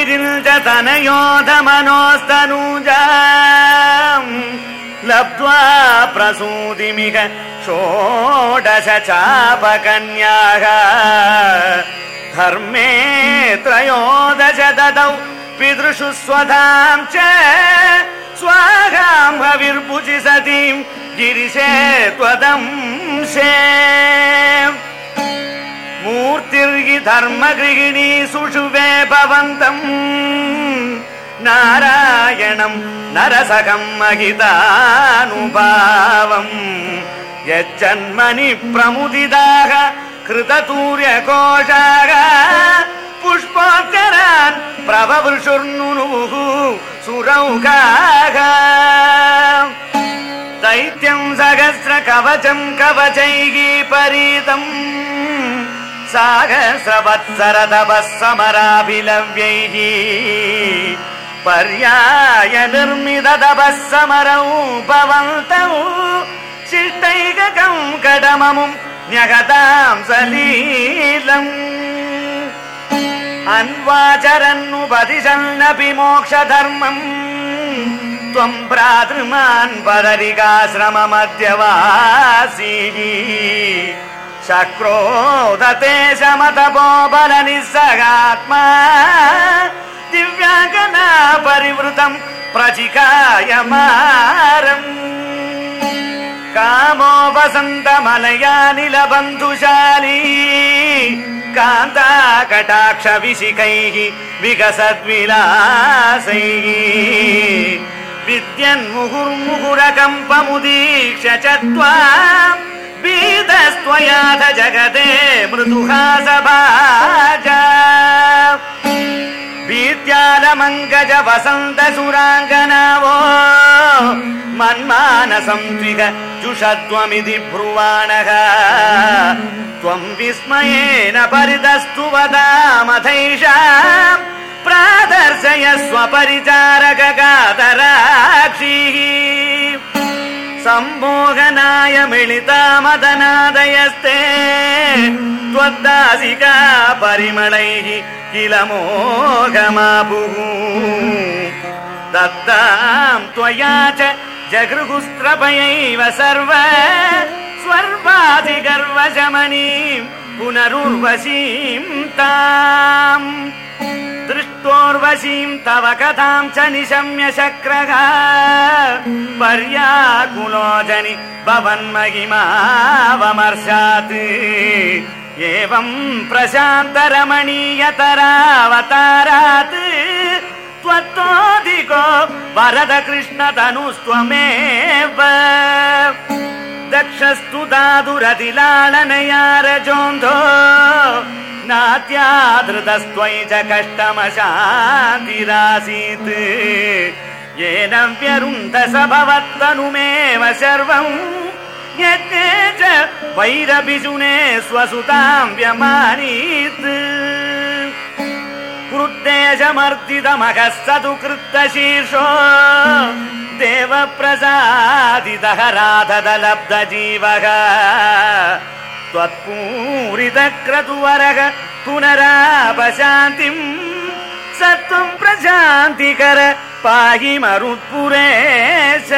रक्षो विरिञ्जतनयोधमनोस्तनूजा लब्ध्वा प्रसूतिमिह षोडश चापकन्याः धर्मे त्रयोदश ददौ पितृषु स्वधाम् च स्वाहाम् हविर्भुजि सतीम् गिरिशे त्वदंशे मूर्तिर्हि धर्मगृहिणी सुषुवे भवन्तम् नारायणम् नरसखम् महितानुभावम् यज्जन्मनि प्रमुदिदाः कृततूर्यकोशाः पुष्पोत्तरान् प्रभवृषुर्नुनुः सुरौकाः दैत्यम् सहस्र कवचम् कवचैः परीतम् साहस्रवत्सरतपः समराभिलव्यैः पर्याय निर्मिततपः समरौ भवन्तौ शिष्टैककम् कडममुम् न्यगताम् सलीलम् अन्वाचरन्नुपदिशन्नपि मोक्षधर्मम् त्वम् भ्रातृमान् पदरिकाश्रममध्यवासी చక్రోదతే శమతపోబల నిస్సగాత్మా దివ్యాంగనా పరివృతం ప్రచికాయమారం కామో వసంతమలయానిల బంధుశాలీ కాంతాకటాక్ష విశికై వికసద్విలాసై విద్యన్ముహుర్ముహురకంపముదీక్ష చ त्वाम् बीतस्त्वयाथ जगते मृदुहासभाजा। विद्यालमङ्गज वसन्त सुराङ्गनावो मन्मानसं त्विग जुषत्वमिति ब्रुवाणः त्वम् विस्मयेन परितस्तु वदामथैषाम् प्रादर्शय स्वपरिचारकगातराक्षीः सम्मोहनाय मिलिता मदनादयस्ते त्वद्दासिका परिमलैः किल मोघमापुः दत्ताम् त्वया च जगृहुस्त्रपयैव सर्व स्वर्वादिगर्वशमनीम् पुनरुर्वशीम् ताम् दृष्टोर्वशीम् तव कथाम् च निशम्य शक्रः పర్యాకులోజని భవన్ భవన్మహిమావమర్షాత్ ఏం ప్రశాంతరమణీయతరావతారాత్ త్వత్తోదికో వరద కృష్ణ కృష్ణతనుస్త్వమేవ దక్షస్తు దాదురదిలాళనయారజోంధో నాత్యాదృతస్వై చ కష్టమశాంతిరాసీత్ येन व्यरुन्ध स भवत्तनुमेव सर्वम् यज्ञे च वैरभिजुने स्वसुताम् व्यमानीत् कृद्देशमर्दितमघः स तु कृत्तशीर्षो देवप्रसादितः राधदलब्धजीवः त्वत्पूरितक्रतुवरः पुनरापशान्तिम् स त्वम् प्रशान्तिकर पाहि मरुत्पुरेश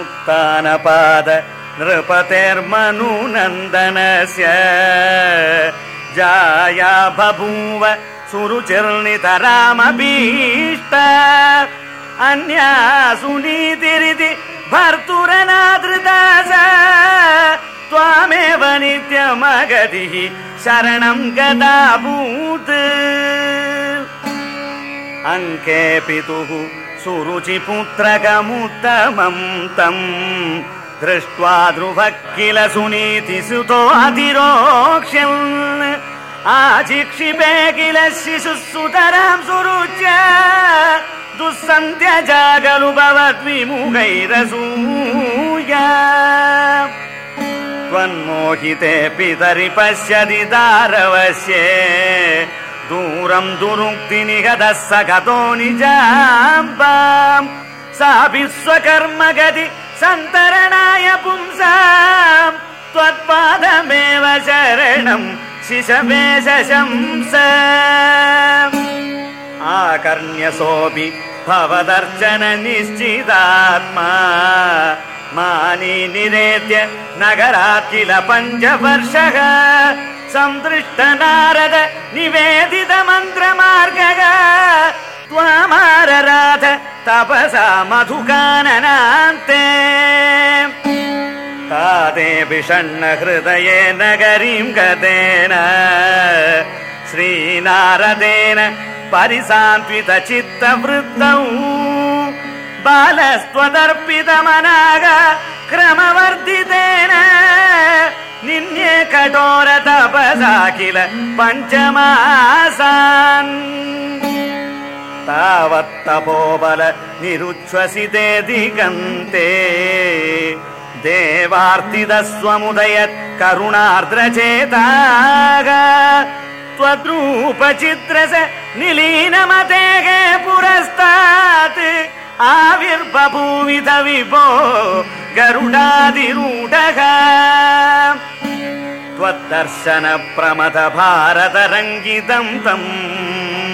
उत्तानपाद नृपतेर्मनुनन्दनस्य जाया बभूव सुरुचिर्नितरामभीष्ट। अन्या सुनीतिरिति भर्तुरनादृदास त्वामेव नित्यमगतिः शरणम् गदाभूत्। अङ्के पितुः सुरुचिपुत्रकमुत्तमम् तम् दृष्ट्वा ध्रुवः किल सुनीतिसुतो अधिरोक्ष्यन् आचिक्षिपे किल शिशुः सुतराम् सुरुच्य दुःसन्त्यजागलु भवद्विमुखैरसूय। त्वन्मोहिते पितरि पश्यति दारवस्ये दूरम् दुरुक्तिनिगतः स गतो निजाम्बाम्। सापि स्वकर्म गति सन्तरणाय पुंसाम् त्वत्पादमेव शरणम् शिशमेशंस आकर्ण्यसोऽपि भवदर्शन निश्चितात्मा मानी निरेत्य नगरात् किल पञ्चवर्षः सन्दृष्ट नारद निवेदित मन्त्रमार्गः त्वामारराध तपसा मधुकाननान्ते। तादे विषण्ण हृदये नगरीं गतेन। श्रीनारदेन परिसान्त्वित चित्तवृत्तौ बालस्त्वदर्पितमनाग क्रमवर्धितेन। निन्ये कठोर तपसा किल पञ्चमासान् तावत्तपोबल निरुच्छ्वसिते दिगन्ते। देवार्तिदस्वमुदयत् करुणार्द्रचेताग। त्वद्रूपचित्रस निलीनमतेः पुरस्तात्। आविर्बभूविध विभो गरुडादिरूढः। त्वद्दर्शन प्रमथ भारतरङ्गितम् तम्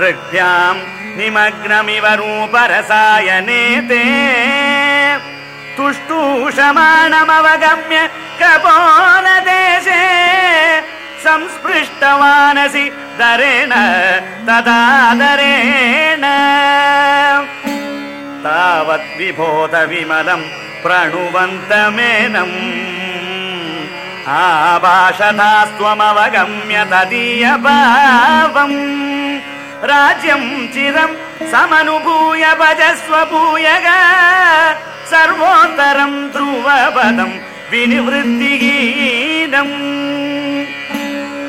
दृग्भ्याम् निमग्नमिव रूपरसायनेते तुष्टूषमाणमवगम्य कपोलदेशे संस्पृष्टवानसि दरेण तदादरेण तावद्विबोध विमलम् प्रणुवन्तमेनम् आभाषतास्त्वमवगम्य तदीय రాజ్యం చిరం సమనుభూయ భజస్వభూయగా. సర్వోత్తరం ధ్రువపదం వినివృత్తిగీనం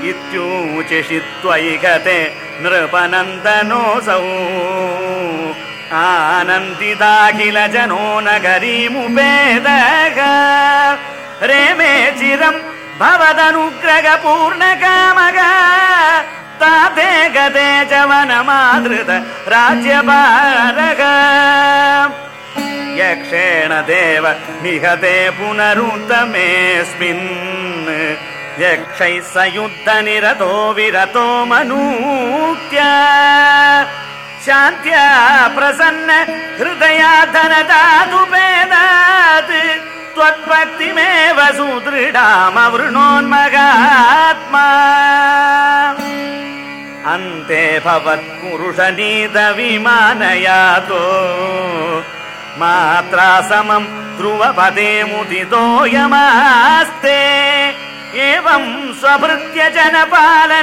ఇత్యూచిషిత్వైకతే నృపనందనోసౌ. ఆనందిదాఖిల జనో నగరీముపేదగ రేమే చిరం భవదనుగ్రహ పూర్ణకామగా ताते गते च वनमादृत राज्यभारग यक्षेण देव निहते पुनरुत्तमेऽस्मिन्। यक्षैः स युद्धनिरतो विरतो मनूत्या शान्त्या प्रसन्न हृदया धनदातुपेदात् त्वद्भक्तिमेव सुदृढामवृणोन्मगात्मा अन्ते भवत्पुरुषनीतविमानयातो। मात्रा समम् ध्रुवपदे मुदितोऽयमास्ते। एवम् स्वभृत्य जनपालनलोलतीस्त्वम्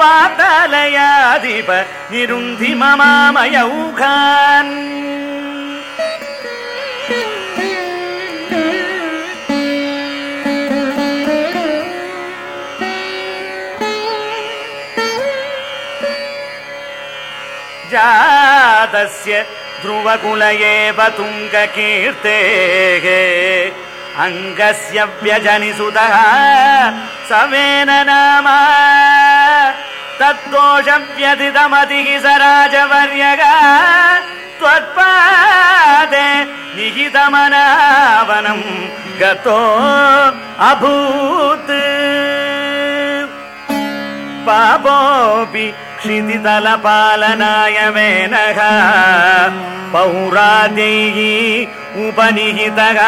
वातालयाधिप निरुन्धि ममामयौघान् जातस्य ध्रुवकुल एव तुङ्गकीर्तेः। अङ्गस्य व्यजनिसुतः सवेन नाम। तद्दोषव्यथितमतिः स राजवर्यग। त्वत्पादे निहितमनावनम् गतो अभूत्। पापोऽपि क्षितितलपालनाय मेनः पौराद्यैः उपनिहितः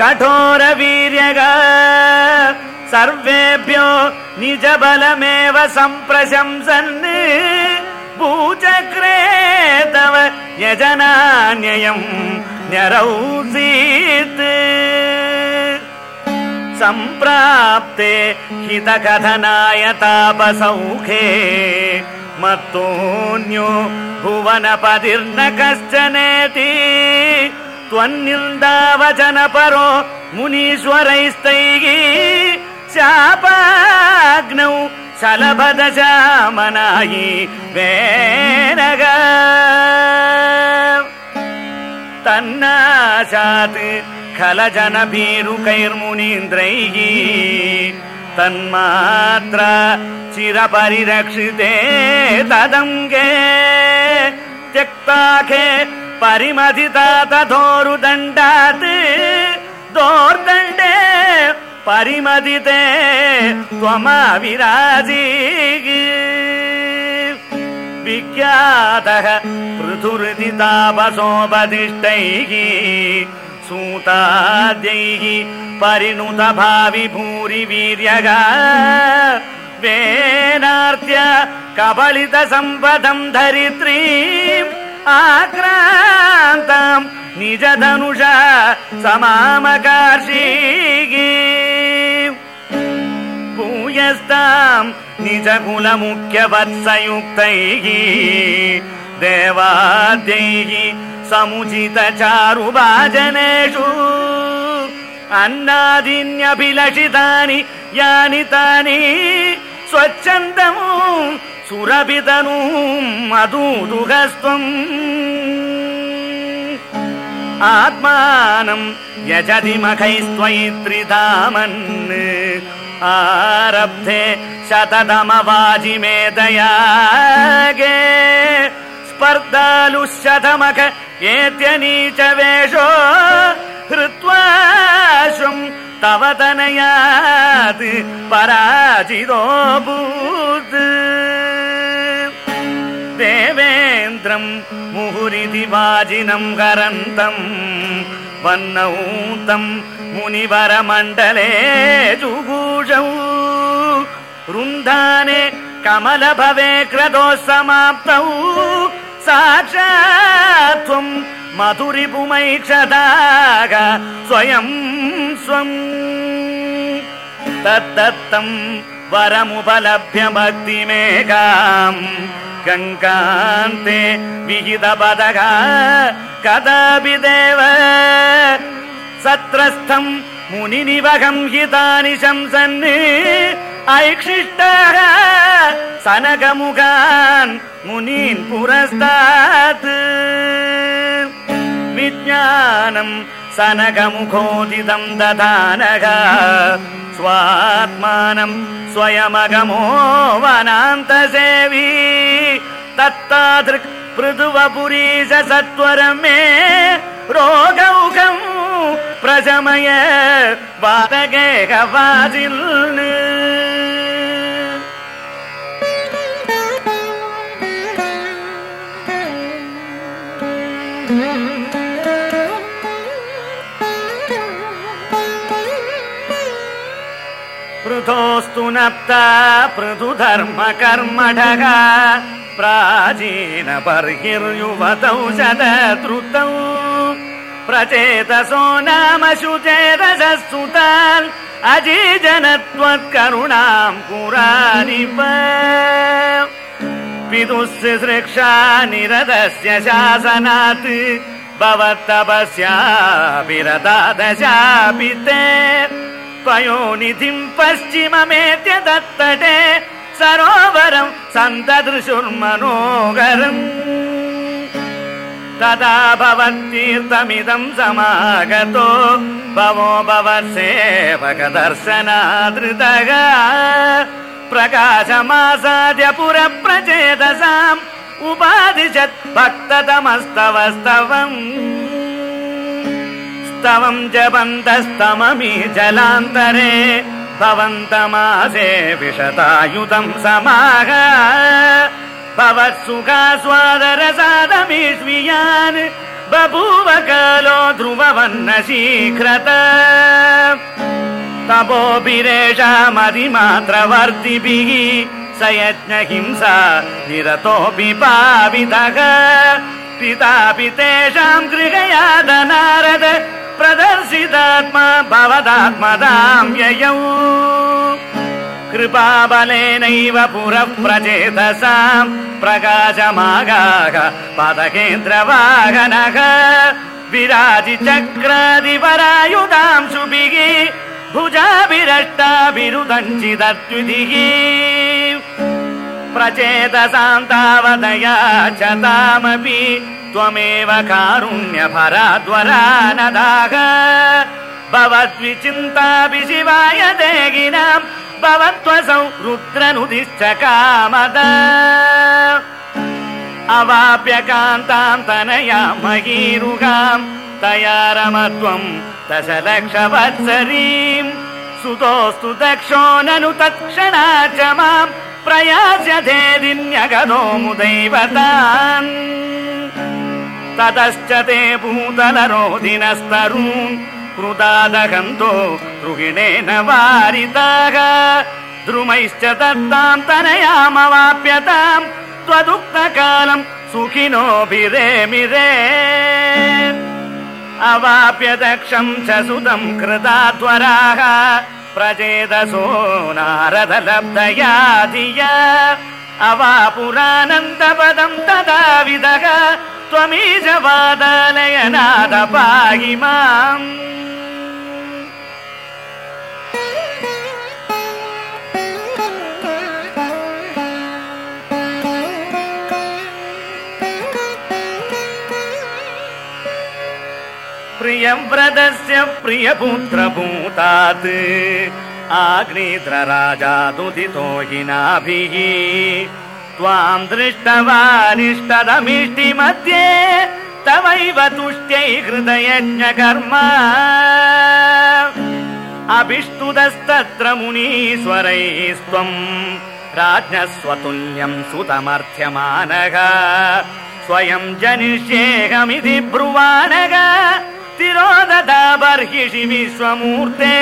कठोरवीर्यग सर्वेभ्यो निजबलमेव सम्प्रशंसन् भूचक्रे तव यजनान्ययम् न्यरौसीत् सम्प्राप्ते हितकथनाय तापसौखे मत्तोऽन्यो भुवनपतिर्न कश्चनेति त्वन्निन्दावचनपरो मुनीश्वरैस्तैः शापाग्नौ शलभदशामनायि वेनग। तन्नाशात् खलजनभीरुकैर्मुनीन्द्रैः तन्मात्र चिरपरिरक्षिते तदङ्गे त्यक्ताखे परिमथिता तथोरुदण्डात् दोर्दण्डे परिमदिते त्वमाविराजी विख्यातः पृथुरितापसोपदिष्टैः सूताद्यैः परिणुत भावि भूरि वीर्यगा वेनार्त्य कबलित सम्पदम् धरित्रीम् आक्रान्ताम् निज धनुषा समामकार्षीगी भूयस्ताम् निज देवाद्यैः समुचित चारुभाजनेषु अन्नादीन्यभिलषितानि यानि तानि स्वच्छन्दमु सुरभितनु मधुदुहस्त्वम् आत्मानम् यजति मखैस्त्वयि त्रिधामन्। आरब्धे शततमवाजिमेदयागे स्पर्धालुशतमख एत्यनीच वेषो हृत्वाश्वम् तव तनयात् पराजितोऽभूत्। देवेन्द्रम् मुहुरिति वाजिनम् करन्तम् वह्नौतम् मुनिवरमण्डले जुगूषौ रुन्धाने कमल भवे क्रतोः समाप्तौ साक्षात् त्वम् मधुरिपुमैक्षदाग स्वयम् स्वम् वरमुपलभ्य भक्तिमेकाम् गङ्गान्ते विहितपदः कदापि देव सत्रस्थम् मुनिनिवहम् हितानि शंसन् ऐक्षिष्टः सनकमुखान् मुनीन् पुरस्तात् विज्ञानम् सनकमुखोदितम् दधानः स्वात्मानम् स्वयमगमो वनान्तसेवी तत्तादृक् पृथुवपुरीश सत्वरम् मे रोगौघम् प्रशमय वादगेहवासिल् पृथोस्तु नप्ता पृथु धर्म बर्हिर्युवतौ शततृतौ प्रचेतसो नाम शुचेतसुतान् अजीजनत्वत्करुणाम् पुरानिप पितुस्य सृक्षा निरदस्य शासनात् भवत्तपस्याभिरदादशापि ते त्वयोनिधिम् पश्चिममेत्य तत्तटे सरोवरम् सन्तदृशुर्मनोगरम् तदा भवन्तीर्थमिदम् समागतो भवो भवत्सेवक दर्शनादृतः प्रकाशमासाद्य पुरप्रचेतसाम् उपादिशत् भक्ततमस्तवस्तवम् स्तवम् जपन्तस्तममि जलान्तरे भवन्तमासे विशतायुधम् समाग भवत्सुखास्वादरसादमीष्वियान् बभूव कालो ध्रुववन्न शीघ्रत तपोभिरेषामधिमात्रवर्तिभिः स यज्ञ हिंसा निरतोऽपि पावितः पितापि तेषाम् गृहयाद नारद प्रदर्शितात्मा भवदात्मदाम् ययौ कृपाबलेनैव पुरः प्रचेतसाम् प्रकाशमागाः पदकेन्द्रवाहनः। विराजि चक्रादिपरायुधाम् सुभिः भुजाभिरष्टाभिरुदञ्चिदत्विधिः प्रचेतसान्तावदया च तामपि त्वमेव कारुण्यभराद्वरा न भवद्विचिन्तापि शिवाय देगिनाम् भवत्वसौ रुद्रनुदिश्च कामद। अवाप्य कान्ताम् तनया महीरुगाम् तया रमत्वम् दशलक्षवत्सरीम् सुतोऽस्तु दक्षो ननु तत्क्षणा च माम् प्रयास्यधेदिन्यगतो मुदैवतान्। ततश्च ते भूतलरोधिनस्तरून् कृदादगन्तो द्रुहिणेन वारिताः। द्रुमैश्च दत्ताम् तनयामवाप्यताम् त्वदुक्तकालम् सुखिनोभिरेमिरे। अवाप्य दक्षम् च सुतम् कृताध्वराः प्रचेदसो नारदलब्धया धिया अवापुरानन्दपदम् तदा विदः त्वमीश वादालयनाद पाहि माम् प्रियव्रतस्य प्रियपुत्रभूतात्। आग्नेत्रराजादुदितो हिनाभिः। त्वाम् दृष्टवानिष्टदमिष्टिमध्ये तवैव तुष्ट्यै हृदयज्ञकर्म। अभिष्टुतस्तत्र मुनीश्वरैस्त्वम् राज्ञस्वतुल्यम् सुतमर्थ्यमानः। स्वयम् जनिष्येऽहमिति ब्रुवाणः तिरोदता बर्हिषि विश्वमूर्ते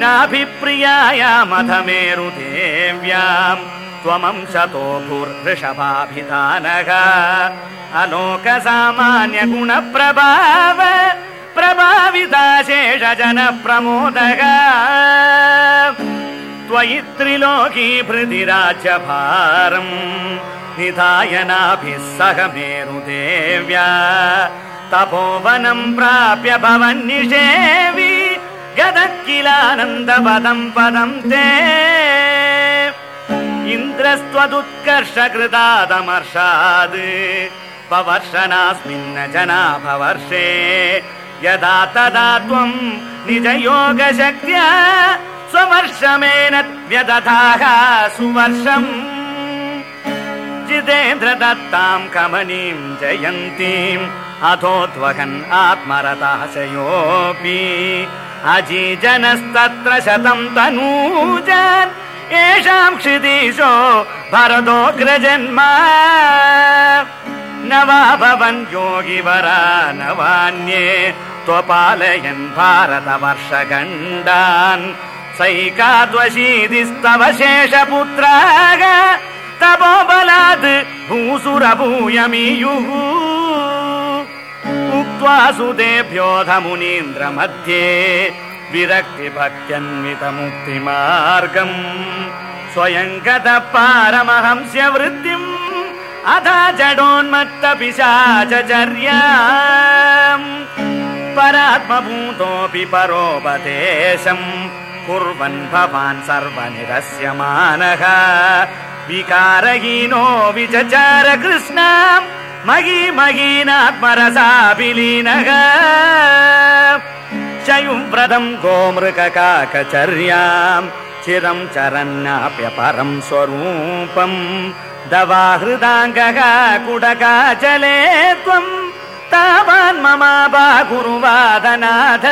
नाभिप्रियायामथ मेरुदेव्याम् त्वमंशतो भूर्वृषभाभिधानः अलोकसामान्य गुणप्रभाव प्रभाविता शेषजन प्रमोदः त्वयि त्रिलोकी भृतिराज्यभारम् निधाय सह मेरुदेव्या तपोवनम् प्राप्य भवन्निषेवि गतः किलानन्दपदम् पदम् ते। इन्द्रस्त्वदुत्कर्षकृतादमर्षाद् पवर्षनास्मिन्न जनाभवर्षे यदा तदा त्वम् निजयोगशक्त्या स्ववर्षमेन व्यदधाः सुवर्षम्। जितेन्द्र दत्ताम् कमनीम् जयन्तीम् अथोद्वहन् आत्मरताशयोऽपि अजीजनस्तत्र शतम् तनूजान् येषाम् क्षितीशो भरतोऽग्रजन्म न वा भवन् योगिवरा न वान्ये त्वपालयन् भारतवर्षगण्डान्। सैकाद्वशीतिस्तव शेषपुत्राः। तपोबलात् भूसुरभूयमीयुः उक्त्वा सुतेभ्योऽध मुनीन्द्र मध्ये विरक्तिभक्त्यन्वितमुक्तिमार्गम् स्वयं गतः पारमहंस्य वृत्तिम् अथ जडोन्मत्त पिशाचर्या परात्मभूतोऽपि परोपदेशम् कुर्वन् भवान् सर्वनिरस्यमानः विकारहीनो विचचार कृष्णाम् மகி மகீனாத்மரசாபிலீனக. சயும் பிரதம் கோமிருகாக்கச்சர்யாம். சிரம் சரன்னாப்யபரம் ஸ்வரூபம். தவாஹிருதாங்கக குடகாச்சலே துவம். தாவான் மமாபா குருவாதநாத.